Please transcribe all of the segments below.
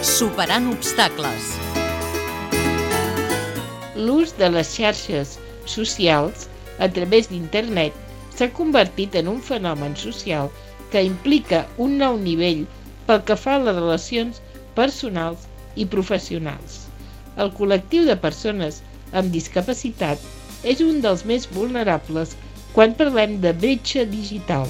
Superant obstacles. L'ús de les xarxes socials a través d'internet s'ha convertit en un fenomen social que implica un nou nivell pel que fa a les relacions personals i professionals. El col·lectiu de persones amb discapacitat és un dels més vulnerables quan parlem de bretxa digital,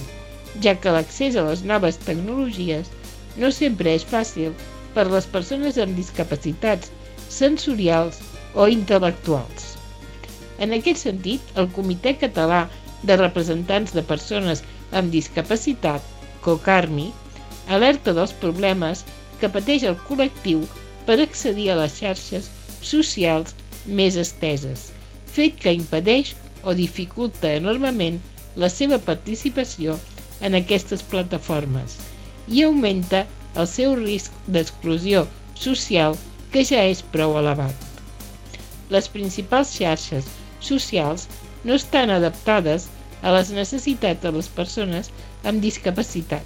ja que l'accés a les noves tecnologies no sempre és fàcil per les persones amb discapacitats sensorials o intel·lectuals. En aquest sentit, el Comitè Català de Representants de Persones amb Discapacitat, COCARMI, alerta dels problemes que pateix el col·lectiu per accedir a les xarxes socials més esteses, fet que impedeix o dificulta enormement la seva participació en aquestes plataformes i augmenta el seu risc d'exclusió social que ja és prou elevat. Les principals xarxes socials no estan adaptades a les necessitats de les persones amb discapacitat,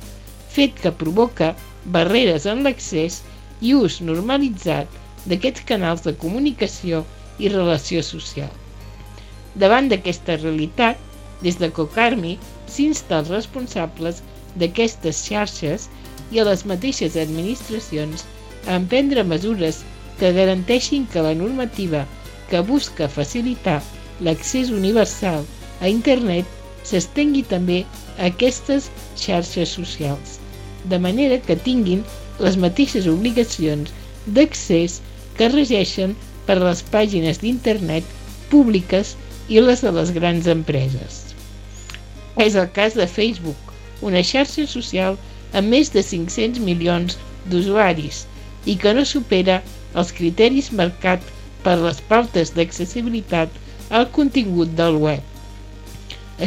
fet que provoca barreres en l'accés i ús normalitzat d'aquests canals de comunicació i relació social. Davant d'aquesta realitat, des de Cocarmi s'insta als responsables d'aquestes xarxes i a les mateixes administracions a emprendre mesures que garanteixin que la normativa que busca facilitar l'accés universal a internet s'estengui també a aquestes xarxes socials, de manera que tinguin les mateixes obligacions d'accés que regeixen per les pàgines d'internet públiques i les de les grans empreses. És el cas de Facebook, una xarxa social amb més de 500 milions d'usuaris i que no supera els criteris marcats per les pautes d'accessibilitat al contingut del web.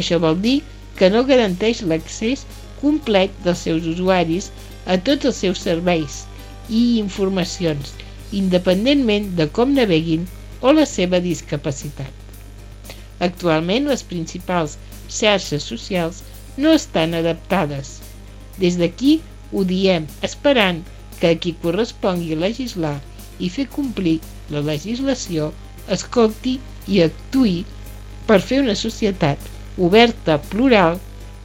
Això vol dir que no garanteix l'accés complet dels seus usuaris a tots els seus serveis i informacions, independentment de com naveguin o la seva discapacitat. Actualment les principals xarxes socials no estan adaptades. Des d'aquí ho diem esperant que a qui correspongui legislar i fer complir la legislació escolti i actui per fer una societat oberta, plural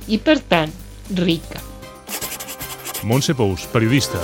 i, per tant, rica. Montse Pous, periodista.